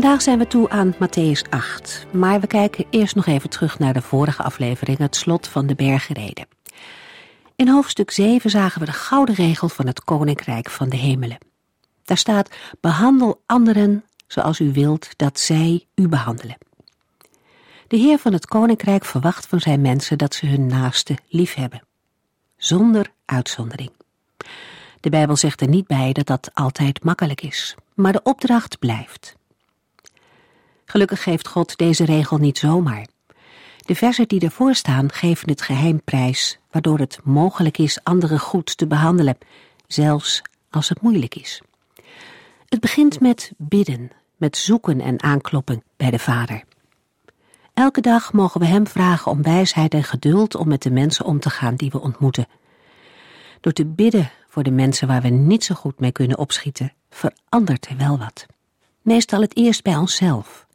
Vandaag zijn we toe aan Matthäus 8, maar we kijken eerst nog even terug naar de vorige aflevering, het slot van de bergreden. In hoofdstuk 7 zagen we de gouden regel van het Koninkrijk van de Hemelen. Daar staat, behandel anderen zoals u wilt dat zij u behandelen. De Heer van het Koninkrijk verwacht van zijn mensen dat ze hun naaste lief hebben. Zonder uitzondering. De Bijbel zegt er niet bij dat dat altijd makkelijk is, maar de opdracht blijft. Gelukkig geeft God deze regel niet zomaar. De versen die ervoor staan geven het geheim prijs, waardoor het mogelijk is anderen goed te behandelen, zelfs als het moeilijk is. Het begint met bidden, met zoeken en aankloppen bij de Vader. Elke dag mogen we Hem vragen om wijsheid en geduld om met de mensen om te gaan die we ontmoeten. Door te bidden voor de mensen waar we niet zo goed mee kunnen opschieten, verandert er wel wat. Meestal het eerst bij onszelf.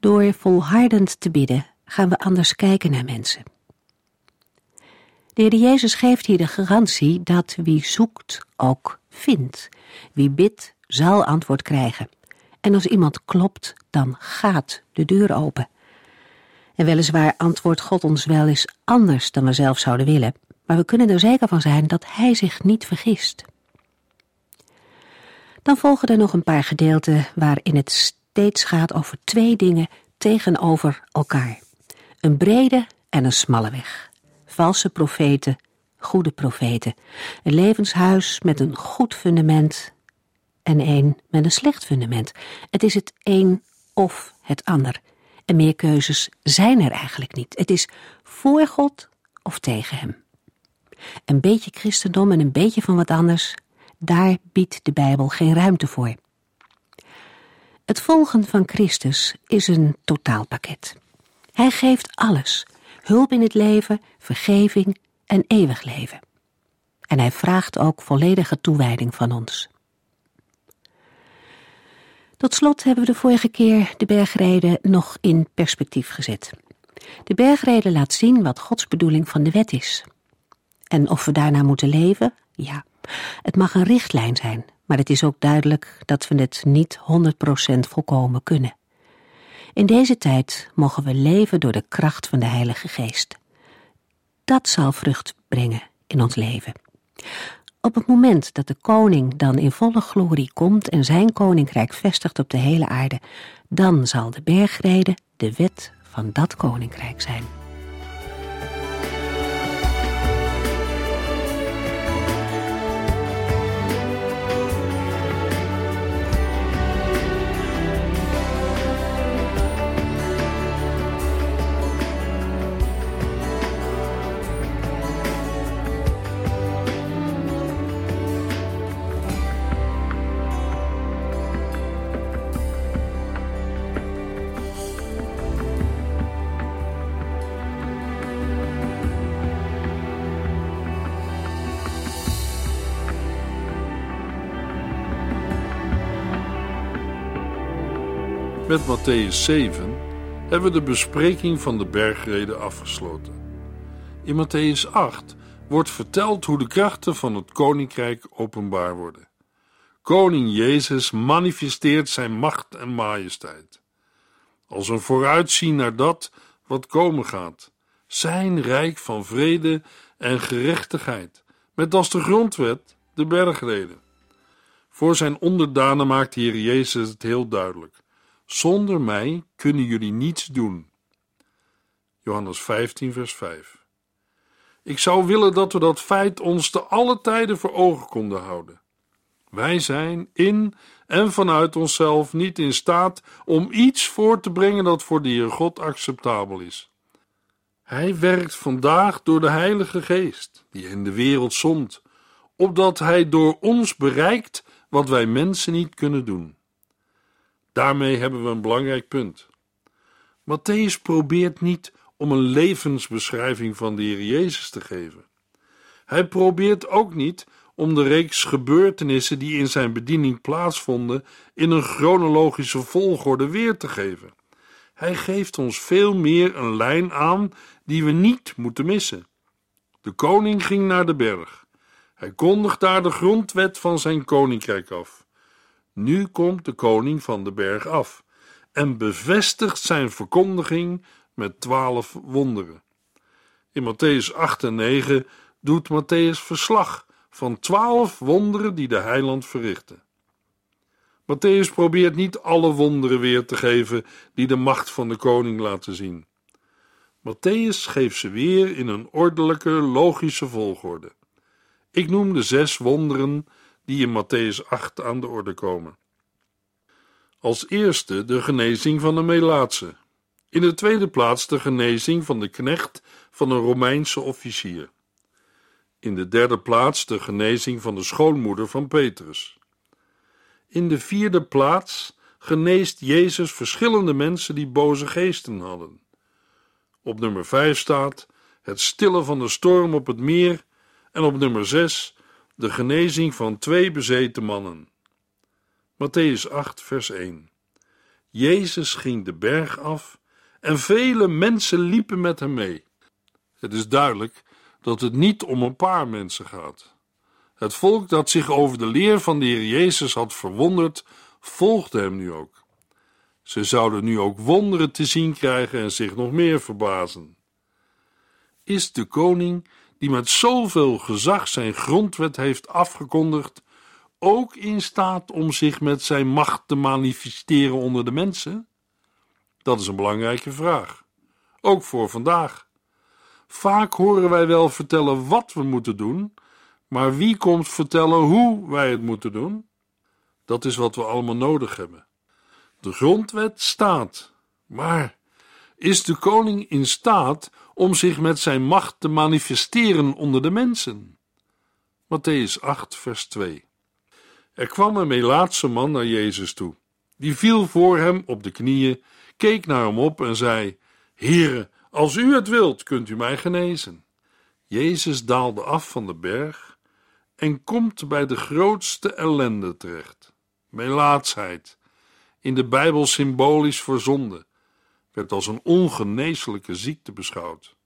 Door volhardend te bidden gaan we anders kijken naar mensen. De Heer Jezus geeft hier de garantie dat wie zoekt ook vindt. Wie bidt zal antwoord krijgen. En als iemand klopt, dan gaat de deur open. En weliswaar antwoordt God ons wel eens anders dan we zelf zouden willen, maar we kunnen er zeker van zijn dat Hij zich niet vergist. Dan volgen er nog een paar gedeelten waarin het steeds gaat over twee dingen tegenover elkaar. Een brede en een smalle weg. Valse profeten, goede profeten. Een levenshuis met een goed fundament en een met een slecht fundament. Het is het een of het ander. En meer keuzes zijn er eigenlijk niet. Het is voor God of tegen Hem. Een beetje christendom en een beetje van wat anders, daar biedt de Bijbel geen ruimte voor. Het volgen van Christus is een totaalpakket. Hij geeft alles: hulp in het leven, vergeving en eeuwig leven. En hij vraagt ook volledige toewijding van ons. Tot slot hebben we de vorige keer de bergreden nog in perspectief gezet. De bergreden laat zien wat Gods bedoeling van de wet is. En of we daarna moeten leven? Ja, het mag een richtlijn zijn, maar het is ook duidelijk dat we het niet 100% volkomen kunnen. In deze tijd mogen we leven door de kracht van de Heilige Geest. Dat zal vrucht brengen in ons leven. Op het moment dat de koning dan in volle glorie komt en zijn koninkrijk vestigt op de hele aarde, dan zal de bergrede de wet van dat koninkrijk zijn. Met Matthäus 7 hebben we de bespreking van de bergreden afgesloten. In Matthäus 8 wordt verteld hoe de krachten van het koninkrijk openbaar worden. Koning Jezus manifesteert zijn macht en majesteit. Als een vooruitzien naar dat wat komen gaat. Zijn rijk van vrede en gerechtigheid, met als de grondwet de bergreden. Voor zijn onderdanen maakt de Heer Jezus het heel duidelijk. Zonder mij kunnen jullie niets doen. Johannes 15, vers 5. Ik zou willen dat we dat feit ons te alle tijden voor ogen konden houden. Wij zijn in en vanuit onszelf niet in staat om iets voor te brengen dat voor de Heer God acceptabel is. Hij werkt vandaag door de Heilige Geest, die in de wereld zond, opdat Hij door ons bereikt wat wij mensen niet kunnen doen. Daarmee hebben we een belangrijk punt. Matthäus probeert niet om een levensbeschrijving van de Heer Jezus te geven. Hij probeert ook niet om de reeks gebeurtenissen die in zijn bediening plaatsvonden in een chronologische volgorde weer te geven. Hij geeft ons veel meer een lijn aan die we niet moeten missen. De koning ging naar de berg. Hij kondigt daar de grondwet van zijn koninkrijk af. Nu komt de koning van de berg af en bevestigt zijn verkondiging met twaalf wonderen. In Matthäus 8 en 9 doet Matthäus verslag van twaalf wonderen die de heiland verrichtte. Matthäus probeert niet alle wonderen weer te geven die de macht van de koning laten zien. Matthäus geeft ze weer in een ordelijke, logische volgorde. Ik noem de zes wonderen die in Matthäus 8 aan de orde komen. Als eerste de genezing van de Melaatse. In de tweede plaats de genezing van de knecht van een Romeinse officier. In de derde plaats de genezing van de schoonmoeder van Petrus. In de vierde plaats geneest Jezus verschillende mensen die boze geesten hadden. Op nummer 5 staat het stillen van de storm op het meer en op nummer 6 de genezing van twee bezeten mannen. Matthäus 8, vers 1. Jezus ging de berg af en vele mensen liepen met hem mee. Het is duidelijk dat het niet om een paar mensen gaat. Het volk dat zich over de leer van de Heer Jezus had verwonderd, volgde hem nu ook. Ze zouden nu ook wonderen te zien krijgen en zich nog meer verbazen. Is de koning, die met zoveel gezag zijn grondwet heeft afgekondigd, ook in staat om zich met zijn macht te manifesteren onder de mensen? Dat is een belangrijke vraag, ook voor vandaag. Vaak horen wij wel vertellen wat we moeten doen, maar wie komt vertellen hoe wij het moeten doen? Dat is wat we allemaal nodig hebben. De grondwet staat, maar is de koning in staat om zich met zijn macht te manifesteren onder de mensen? Matthäus 8, vers 2. Er kwam een Melaatse man naar Jezus toe. Die viel voor hem op de knieën, keek naar hem op en zei: Heere, als u het wilt, kunt u mij genezen. Jezus daalde af van de berg en komt bij de grootste ellende terecht: melaatsheid. In de Bijbel symbolisch voor zonde, werd als een ongeneeslijke ziekte beschouwd.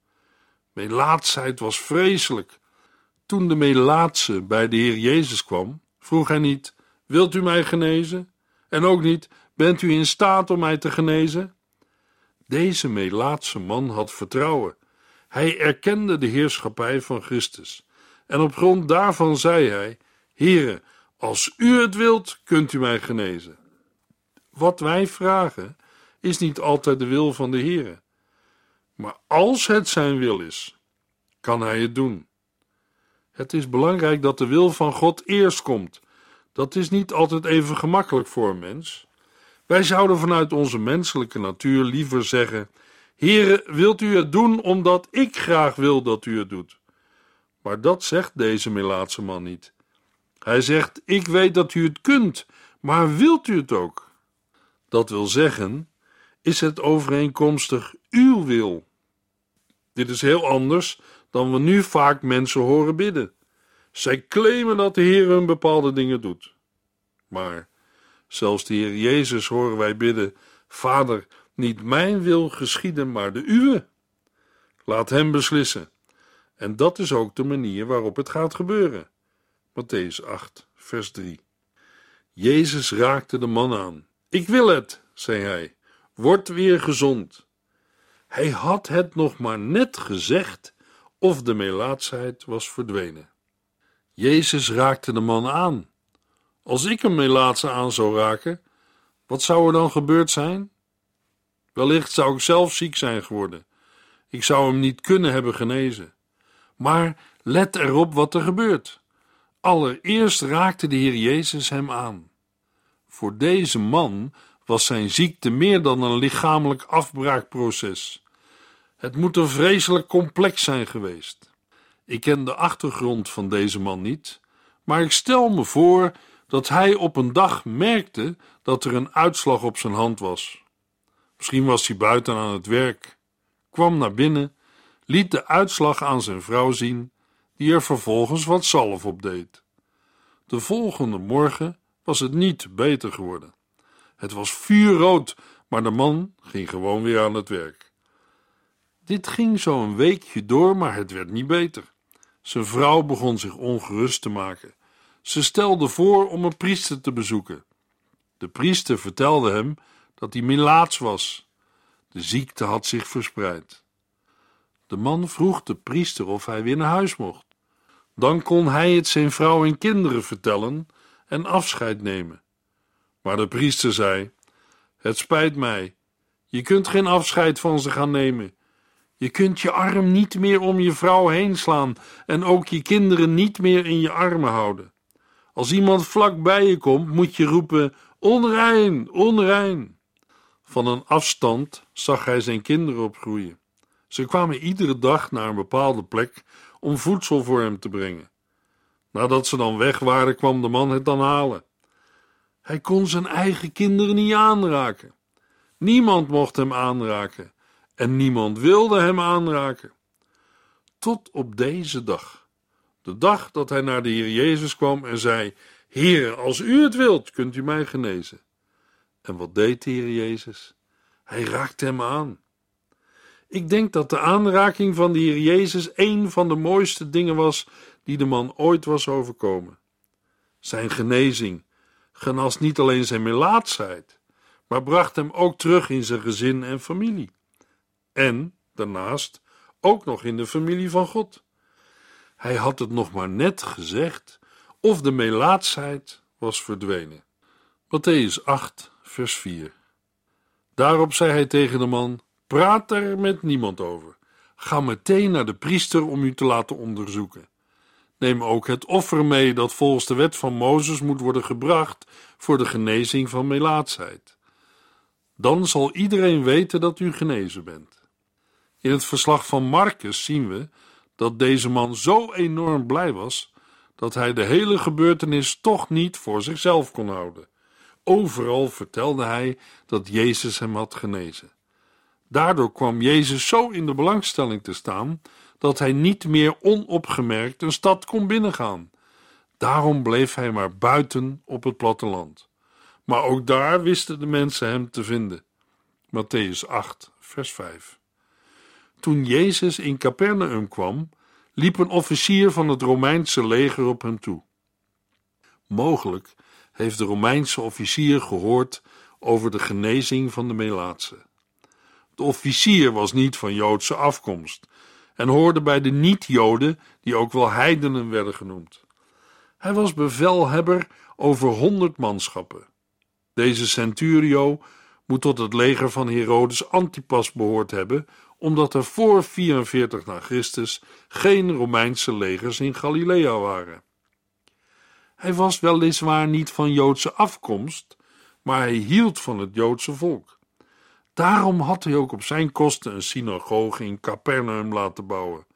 Melaatsheid was vreselijk. Toen de melaatse bij de Heer Jezus kwam, vroeg hij niet: Wilt u mij genezen? En ook niet: Bent u in staat om mij te genezen? Deze Melaatse man had vertrouwen. Hij erkende de heerschappij van Christus. En op grond daarvan zei hij: Heere, als u het wilt, kunt u mij genezen. Wat wij vragen is niet altijd de wil van de Heere. Maar als het zijn wil is, kan hij het doen. Het is belangrijk dat de wil van God eerst komt. Dat is niet altijd even gemakkelijk voor een mens. Wij zouden vanuit onze menselijke natuur liever zeggen: Heere, wilt u het doen omdat ik graag wil dat u het doet? Maar dat zegt deze Melaatse man niet. Hij zegt: Ik weet dat u het kunt, maar wilt u het ook? Dat wil zeggen, is het overeenkomstig uw wil? Dit is heel anders dan we nu vaak mensen horen bidden. Zij claimen dat de Heer hun bepaalde dingen doet. Maar zelfs de Heer Jezus horen wij bidden: Vader, niet mijn wil geschieden, maar de uwe. Laat hem beslissen. En dat is ook de manier waarop het gaat gebeuren. Matthäus 8, vers 3. Jezus raakte de man aan. Ik wil het, zei hij. Word weer gezond. Hij had het nog maar net gezegd of de melaatsheid was verdwenen. Jezus raakte de man aan. Als ik een melaatse aan zou raken, wat zou er dan gebeurd zijn? Wellicht zou ik zelf ziek zijn geworden. Ik zou hem niet kunnen hebben genezen. Maar let erop wat er gebeurt. Allereerst raakte de Heer Jezus hem aan. Voor deze man was zijn ziekte meer dan een lichamelijk afbraakproces. Het moet een vreselijk complex zijn geweest. Ik ken de achtergrond van deze man niet, maar ik stel me voor dat hij op een dag merkte dat er een uitslag op zijn hand was. Misschien was hij buiten aan het werk, kwam naar binnen, liet de uitslag aan zijn vrouw zien, die er vervolgens wat zalf op deed. De volgende morgen was het niet beter geworden. Het was vuurrood, maar de man ging gewoon weer aan het werk. Dit ging zo een weekje door, maar het werd niet beter. Zijn vrouw begon zich ongerust te maken. Ze stelde voor om een priester te bezoeken. De priester vertelde hem dat hij melaats was. De ziekte had zich verspreid. De man vroeg de priester of hij weer naar huis mocht. Dan kon hij het zijn vrouw en kinderen vertellen en afscheid nemen. Maar de priester zei: Het spijt mij, je kunt geen afscheid van ze gaan nemen. Je kunt je arm niet meer om je vrouw heen slaan en ook je kinderen niet meer in je armen houden. Als iemand vlak bij je komt, moet je roepen: Onrein, onrein. Van een afstand zag hij zijn kinderen opgroeien. Ze kwamen iedere dag naar een bepaalde plek om voedsel voor hem te brengen. Nadat ze dan weg waren, kwam de man het dan halen. Hij kon zijn eigen kinderen niet aanraken. Niemand mocht hem aanraken en niemand wilde hem aanraken. Tot op deze dag, de dag dat hij naar de Heer Jezus kwam en zei: Heer, als u het wilt, kunt u mij genezen. En wat deed de Heer Jezus? Hij raakte hem aan. Ik denk dat de aanraking van de Heer Jezus een van de mooiste dingen was die de man ooit was overkomen. Zijn genezing genas niet alleen zijn melaatsheid, maar bracht hem ook terug in zijn gezin en familie. En, daarnaast, ook nog in de familie van God. Hij had het nog maar net gezegd, of de melaatsheid was verdwenen. Matthäus 8, vers 4. Daarop zei hij tegen de man: Praat er met niemand over. Ga meteen naar de priester om u te laten onderzoeken. Neem ook het offer mee dat volgens de wet van Mozes moet worden gebracht voor de genezing van melaatsheid. Dan zal iedereen weten dat u genezen bent. In het verslag van Marcus zien we dat deze man zo enorm blij was dat hij de hele gebeurtenis toch niet voor zichzelf kon houden. Overal vertelde hij dat Jezus hem had genezen. Daardoor kwam Jezus zo in de belangstelling te staan dat hij niet meer onopgemerkt een stad kon binnengaan. Daarom bleef hij maar buiten op het platteland. Maar ook daar wisten de mensen hem te vinden. Matthäus 8, vers 5. Toen Jezus in Capernaum kwam, liep een officier van het Romeinse leger op hem toe. Mogelijk heeft de Romeinse officier gehoord over de genezing van de Melaatse. De officier was niet van Joodse afkomst en hoorde bij de niet-Joden, die ook wel heidenen werden genoemd. Hij was bevelhebber over honderd manschappen. Deze centurio moet tot het leger van Herodes Antipas behoord hebben, omdat er voor 44 na Christus geen Romeinse legers in Galilea waren. Hij was weliswaar niet van Joodse afkomst, maar hij hield van het Joodse volk. Daarom had hij ook op zijn kosten een synagoge in Capernaum laten bouwen.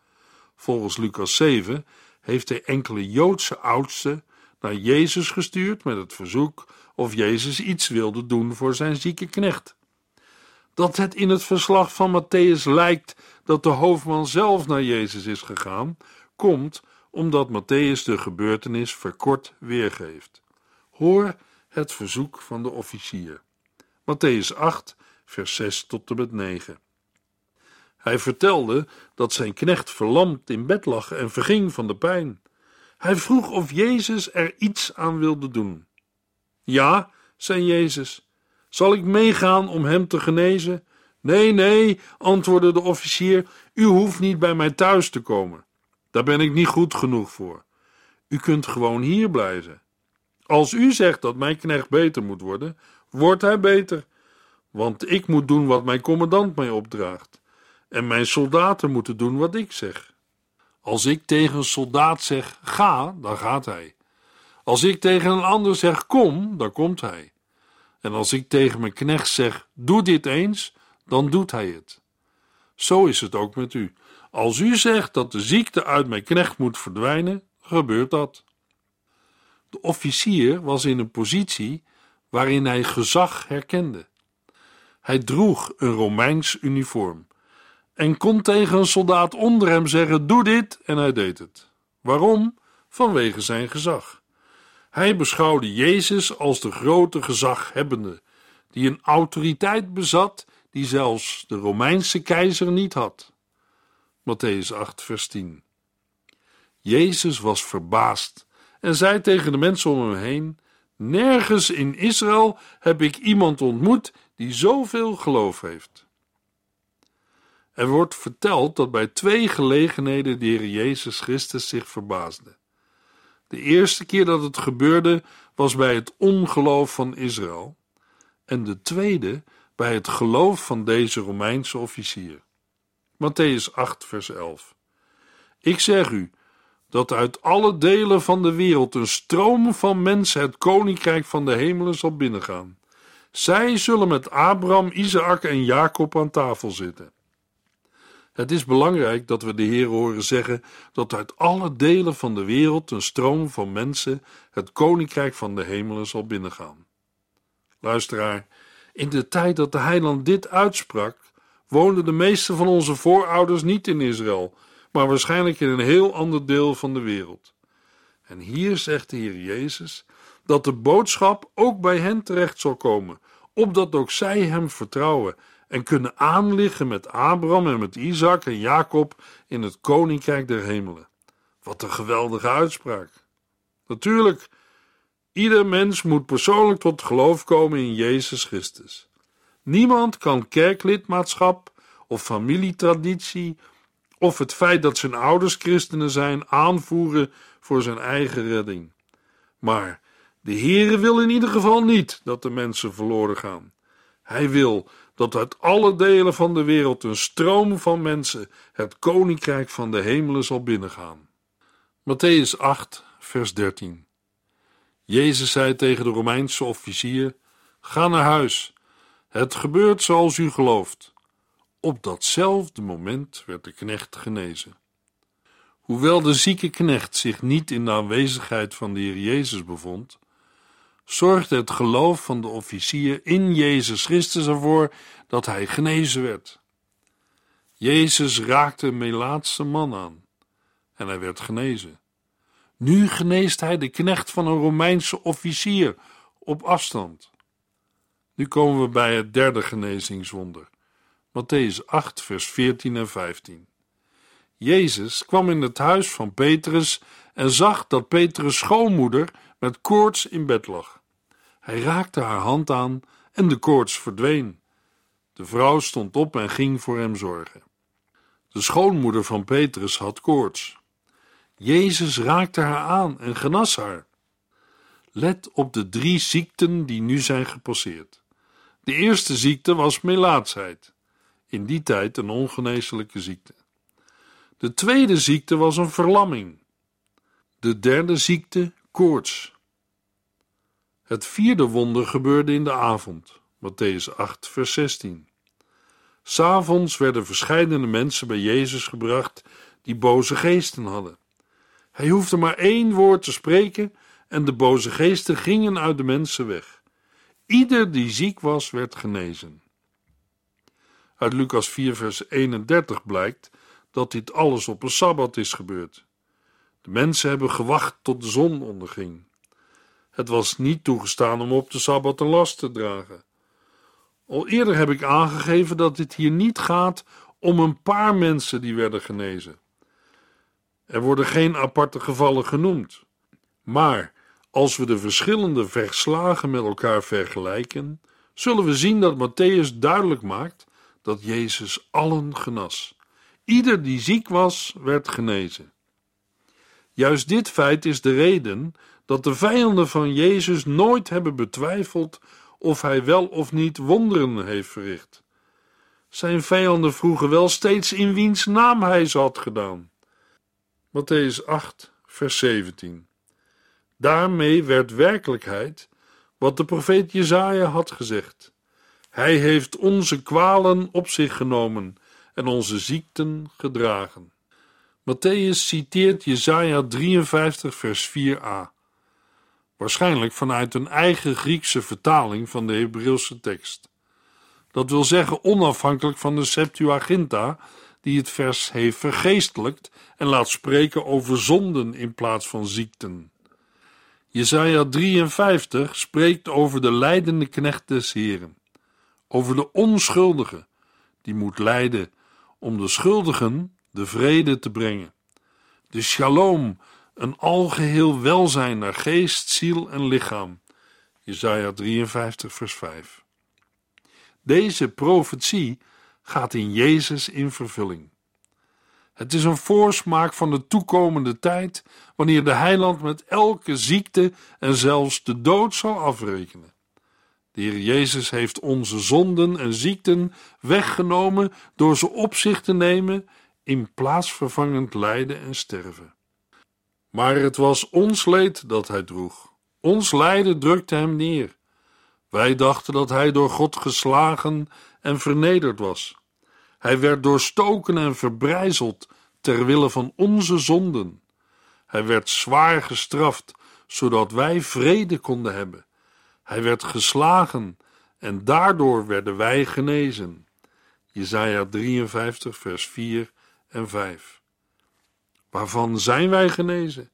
Volgens Lucas 7 heeft hij enkele Joodse oudsten naar Jezus gestuurd met het verzoek of Jezus iets wilde doen voor zijn zieke knecht. Dat het in het verslag van Matthäus lijkt dat de hoofdman zelf naar Jezus is gegaan, komt omdat Matthäus de gebeurtenis verkort weergeeft. Hoor het verzoek van de officier. Matthäus 8, vers 6 tot en met 9. Hij vertelde dat zijn knecht verlamd in bed lag en verging van de pijn. Hij vroeg of Jezus er iets aan wilde doen. Ja, zei Jezus. Zal ik meegaan om hem te genezen? Nee, nee, antwoordde de officier. U hoeft niet bij mij thuis te komen. Daar ben ik niet goed genoeg voor. U kunt gewoon hier blijven. Als u zegt dat mijn knecht beter moet worden, wordt hij beter. Want ik moet doen wat mijn commandant mij opdraagt. En mijn soldaten moeten doen wat ik zeg. Als ik tegen een soldaat zeg: ga, dan gaat hij. Als ik tegen een ander zeg: kom, dan komt hij. En als ik tegen mijn knecht zeg: doe dit eens, dan doet hij het. Zo is het ook met u. Als u zegt dat de ziekte uit mijn knecht moet verdwijnen, gebeurt dat. De officier was in een positie waarin hij gezag herkende. Hij droeg een Romeins uniform en kon tegen een soldaat onder hem zeggen: Doe dit, en hij deed het. Waarom? Vanwege zijn gezag. Hij beschouwde Jezus als de grote gezaghebbende, die een autoriteit bezat die zelfs de Romeinse keizer niet had. Matthäus 8, vers 10. Jezus was verbaasd en zei tegen de mensen om hem heen: Nergens in Israël heb ik iemand ontmoet die zoveel geloof heeft. Er wordt verteld dat bij twee gelegenheden de Heer Jezus Christus zich verbaasde. De eerste keer dat het gebeurde was bij het ongeloof van Israël, en de tweede bij het geloof van deze Romeinse officier. Matthäus 8, vers 11. Ik zeg u dat uit alle delen van de wereld een stroom van mensen het koninkrijk van de hemelen zal binnengaan. Zij zullen met Abraham, Isaac en Jacob aan tafel zitten. Het is belangrijk dat we de Heer horen zeggen dat uit alle delen van de wereld een stroom van mensen het koninkrijk van de hemelen zal binnengaan. Luisteraar, in de tijd dat de heiland dit uitsprak, woonden de meeste van onze voorouders niet in Israël, maar waarschijnlijk in een heel ander deel van de wereld. En hier zegt de Heer Jezus dat de boodschap ook bij hen terecht zal komen, opdat ook zij hem vertrouwen en kunnen aanliggen met Abraham en met Isaac en Jacob in het koninkrijk der hemelen. Wat een geweldige uitspraak. Natuurlijk, ieder mens moet persoonlijk tot geloof komen in Jezus Christus. Niemand kan kerklidmaatschap of familietraditie of het feit dat zijn ouders christenen zijn aanvoeren voor zijn eigen redding. Maar de Heere wil in ieder geval niet dat de mensen verloren gaan. Hij wil dat uit alle delen van de wereld een stroom van mensen het koninkrijk van de hemelen zal binnengaan. Matthäus 8, vers 13. Jezus zei tegen de Romeinse officier: Ga naar huis. Het gebeurt zoals u gelooft. Op datzelfde moment werd de knecht genezen. Hoewel de zieke knecht zich niet in de aanwezigheid van de Heer Jezus bevond, zorgde het geloof van de officier in Jezus Christus ervoor dat hij genezen werd. Jezus raakte een Melaatse man aan en hij werd genezen. Nu geneest hij de knecht van een Romeinse officier op afstand. Nu komen we bij het derde genezingswonder. Matthäus 8, vers 14 en 15. Jezus kwam in het huis van Petrus en zag dat Petrus' schoonmoeder met koorts in bed lag. Hij raakte haar hand aan en de koorts verdween. De vrouw stond op en ging voor hem zorgen. De schoonmoeder van Petrus had koorts. Jezus raakte haar aan en genas haar. Let op de drie ziekten die nu zijn gepasseerd. De eerste ziekte was melaatsheid, in die tijd een ongeneeslijke ziekte. De tweede ziekte was een verlamming. De derde ziekte koorts. Het vierde wonder gebeurde in de avond, Matthäus 8, vers 16. S'avonds werden verscheidene mensen bij Jezus gebracht die boze geesten hadden. Hij hoefde maar één woord te spreken en de boze geesten gingen uit de mensen weg. Ieder die ziek was, werd genezen. Uit Lucas 4, vers 31 blijkt dat dit alles op een sabbat is gebeurd. De mensen hebben gewacht tot de zon onderging. Het was niet toegestaan om op de sabbat een last te dragen. Al eerder heb ik aangegeven dat dit hier niet gaat om een paar mensen die werden genezen. Er worden geen aparte gevallen genoemd. Maar als we de verschillende verslagen met elkaar vergelijken, zullen we zien dat Matthäus duidelijk maakt dat Jezus allen genas. Ieder die ziek was, werd genezen. Juist dit feit is de reden dat de vijanden van Jezus nooit hebben betwijfeld of hij wel of niet wonderen heeft verricht. Zijn vijanden vroegen wel steeds in wiens naam hij ze had gedaan. Matthäus 8, vers 17. Daarmee werd werkelijkheid wat de profeet Jezaja had gezegd. Hij heeft onze kwalen op zich genomen en onze ziekten gedragen. Matthäus citeert Jesaja 53 vers 4a. Waarschijnlijk vanuit een eigen Griekse vertaling van de Hebreeuwse tekst. Dat wil zeggen onafhankelijk van de Septuaginta, die het vers heeft vergeestelijkt en laat spreken over zonden in plaats van ziekten. Jesaja 53 spreekt over de leidende knecht des Heren, over de onschuldige, die moet lijden om de schuldigen de vrede te brengen. De shalom, een algeheel welzijn naar geest, ziel en lichaam. Jesaja 53 vers 5. Deze profetie gaat in Jezus in vervulling. Het is een voorsmaak van de toekomende tijd, wanneer de heiland met elke ziekte en zelfs de dood zal afrekenen. De Heer Jezus heeft onze zonden en ziekten weggenomen door ze op zich te nemen in plaatsvervangend lijden en sterven. Maar het was ons leed dat hij droeg. Ons lijden drukte hem neer. Wij dachten dat hij door God geslagen en vernederd was. Hij werd doorstoken en verbrijzeld ter wille van onze zonden. Hij werd zwaar gestraft, zodat wij vrede konden hebben. Hij werd geslagen en daardoor werden wij genezen. Jesaja 53 vers 4 en 5. Waarvan zijn wij genezen?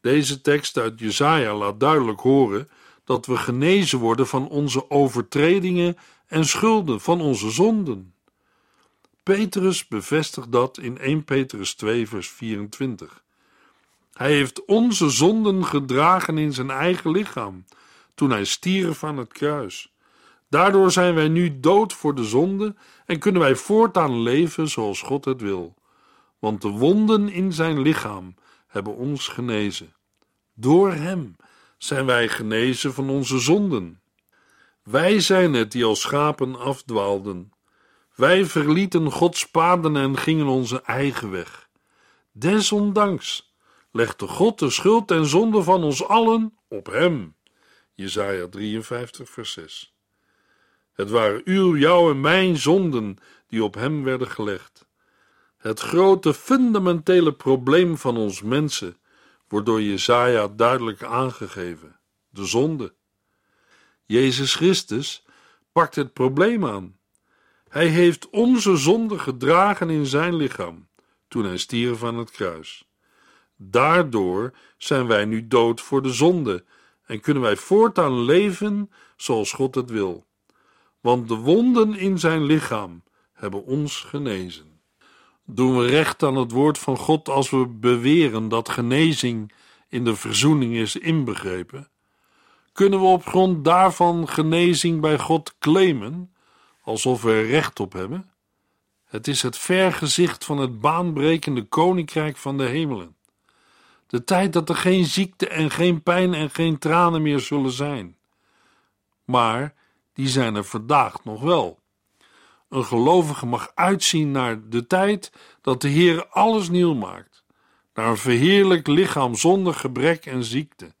Deze tekst uit Jesaja laat duidelijk horen dat we genezen worden van onze overtredingen en schulden, van onze zonden. Petrus bevestigt dat in 1 Petrus 2, vers 24. Hij heeft onze zonden gedragen in zijn eigen lichaam, toen hij stierf aan het kruis. Daardoor zijn wij nu dood voor de zonde en kunnen wij voortaan leven zoals God het wil. Want de wonden in zijn lichaam hebben ons genezen. Door hem zijn wij genezen van onze zonden. Wij zijn het die als schapen afdwaalden. Wij verlieten Gods paden en gingen onze eigen weg. Desondanks legde God de schuld en zonde van ons allen op hem. Jesaja 53 vers 6 Het waren uw, jouw en mijn zonden die op hem werden gelegd. Het grote fundamentele probleem van ons mensen wordt door Jesaja duidelijk aangegeven: de zonde. Jezus Christus pakt het probleem aan. Hij heeft onze zonde gedragen in zijn lichaam toen hij stierf aan het kruis. Daardoor zijn wij nu dood voor de zonde en kunnen wij voortaan leven zoals God het wil. Want de wonden in zijn lichaam hebben ons genezen. Doen we recht aan het woord van God als we beweren dat genezing in de verzoening is inbegrepen? Kunnen we op grond daarvan genezing bij God claimen, alsof we er recht op hebben? Het is het vergezicht van het baanbrekende koninkrijk van de hemelen. De tijd dat er geen ziekte en geen pijn en geen tranen meer zullen zijn. Maar die zijn er vandaag nog wel. Een gelovige mag uitzien naar de tijd dat de Heer alles nieuw maakt, naar een verheerlijk lichaam zonder gebrek en ziekte,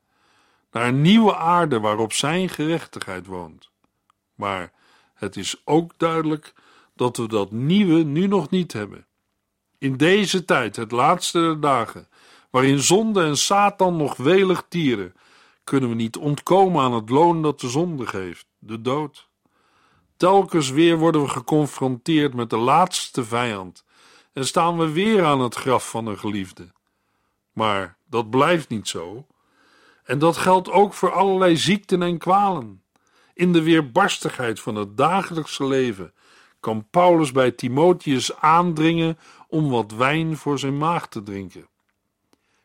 naar een nieuwe aarde waarop Zijn gerechtigheid woont. Maar het is ook duidelijk dat we dat nieuwe nu nog niet hebben. In deze tijd, het laatste der dagen, waarin zonde en Satan nog welig tieren, kunnen we niet ontkomen aan het loon dat de zonde geeft, de dood. Telkens weer worden we geconfronteerd met de laatste vijand en staan we weer aan het graf van een geliefde. Maar dat blijft niet zo. En dat geldt ook voor allerlei ziekten en kwalen. In de weerbarstigheid van het dagelijkse leven kan Paulus bij Timotheus aandringen om wat wijn voor zijn maag te drinken.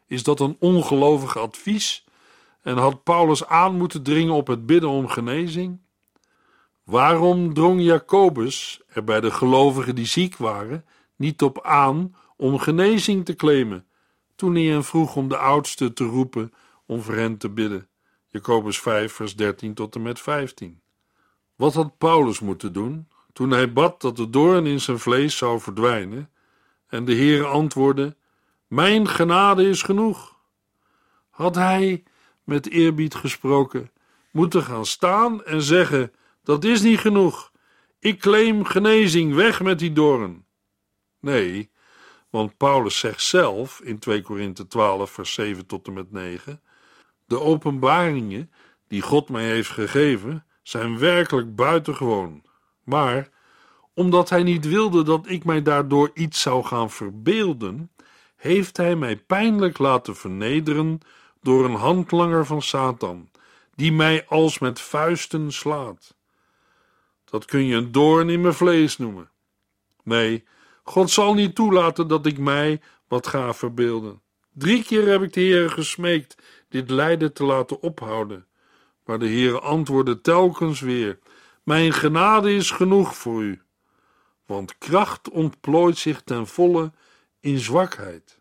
Is dat een ongelovig advies? En had Paulus aan moeten dringen op het bidden om genezing? Waarom drong Jacobus er bij de gelovigen die ziek waren niet op aan om genezing te claimen, toen hij hen vroeg om de oudste te roepen om voor hen te bidden? Jacobus 5, vers 13 tot en met 15. Wat had Paulus moeten doen toen hij bad dat de doorn in zijn vlees zou verdwijnen? En de Heer antwoordde: Mijn genade is genoeg. Had hij, met eerbied gesproken, moeten gaan staan en zeggen: Dat is niet genoeg. Ik claim genezing, weg met die doorn. Nee, want Paulus zegt zelf in 2 Korinthe 12, vers 7 tot en met 9: De openbaringen die God mij heeft gegeven zijn werkelijk buitengewoon. Maar omdat hij niet wilde dat ik mij daardoor iets zou gaan verbeelden, heeft hij mij pijnlijk laten vernederen door een handlanger van Satan, die mij als met vuisten slaat. Dat kun je een doorn in mijn vlees noemen. Nee, God zal niet toelaten dat ik mij wat ga verbeelden. Drie keer heb ik de Heer gesmeekt dit lijden te laten ophouden. Maar de Heer antwoordde telkens weer: Mijn genade is genoeg voor u. Want kracht ontplooit zich ten volle in zwakheid.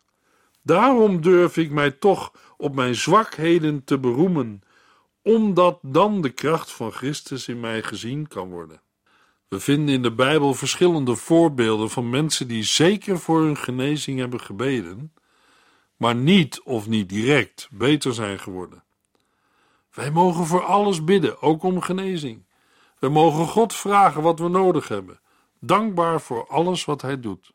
Daarom durf ik mij toch op mijn zwakheden te beroemen, omdat dan de kracht van Christus in mij gezien kan worden. We vinden in de Bijbel verschillende voorbeelden van mensen die zeker voor hun genezing hebben gebeden, maar niet of niet direct beter zijn geworden. Wij mogen voor alles bidden, ook om genezing. We mogen God vragen wat we nodig hebben, dankbaar voor alles wat Hij doet.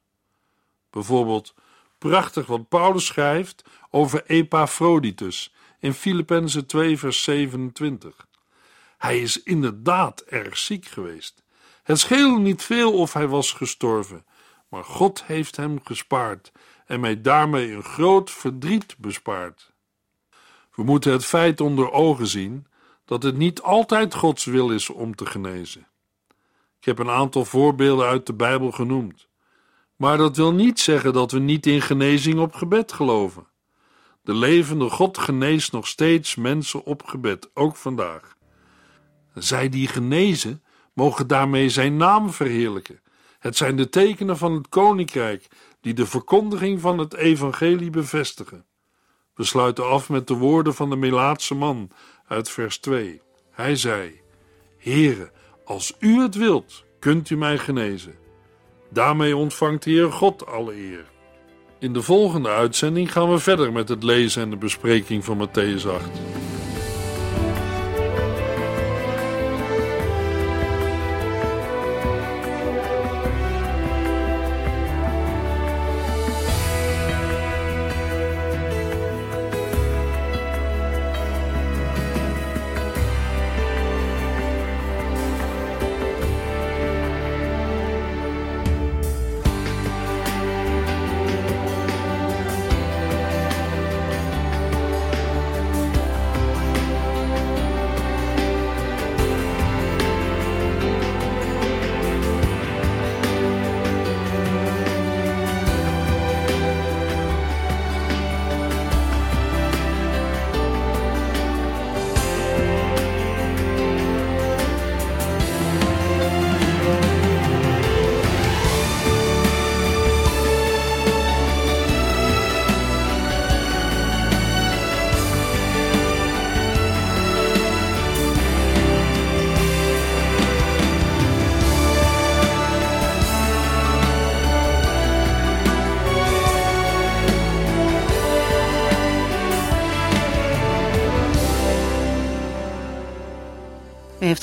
Bijvoorbeeld, prachtig wat Paulus schrijft over Epaphroditus in Filippenzen 2, vers 27. Hij is inderdaad erg ziek geweest. Het scheelde niet veel of hij was gestorven, maar God heeft hem gespaard en mij daarmee een groot verdriet bespaard. We moeten het feit onder ogen zien dat het niet altijd Gods wil is om te genezen. Ik heb een aantal voorbeelden uit de Bijbel genoemd. Maar dat wil niet zeggen dat we niet in genezing op gebed geloven. De levende God geneest nog steeds mensen op gebed, ook vandaag. Zij die genezen, mogen daarmee zijn naam verheerlijken. Het zijn de tekenen van het koninkrijk die de verkondiging van het evangelie bevestigen. We sluiten af met de woorden van de Melaatse man uit vers 2. Hij zei: Heere, als u het wilt, kunt u mij genezen. Daarmee ontvangt de Heer God alle eer. In de volgende uitzending gaan we verder met het lezen en de bespreking van Matthäus 8.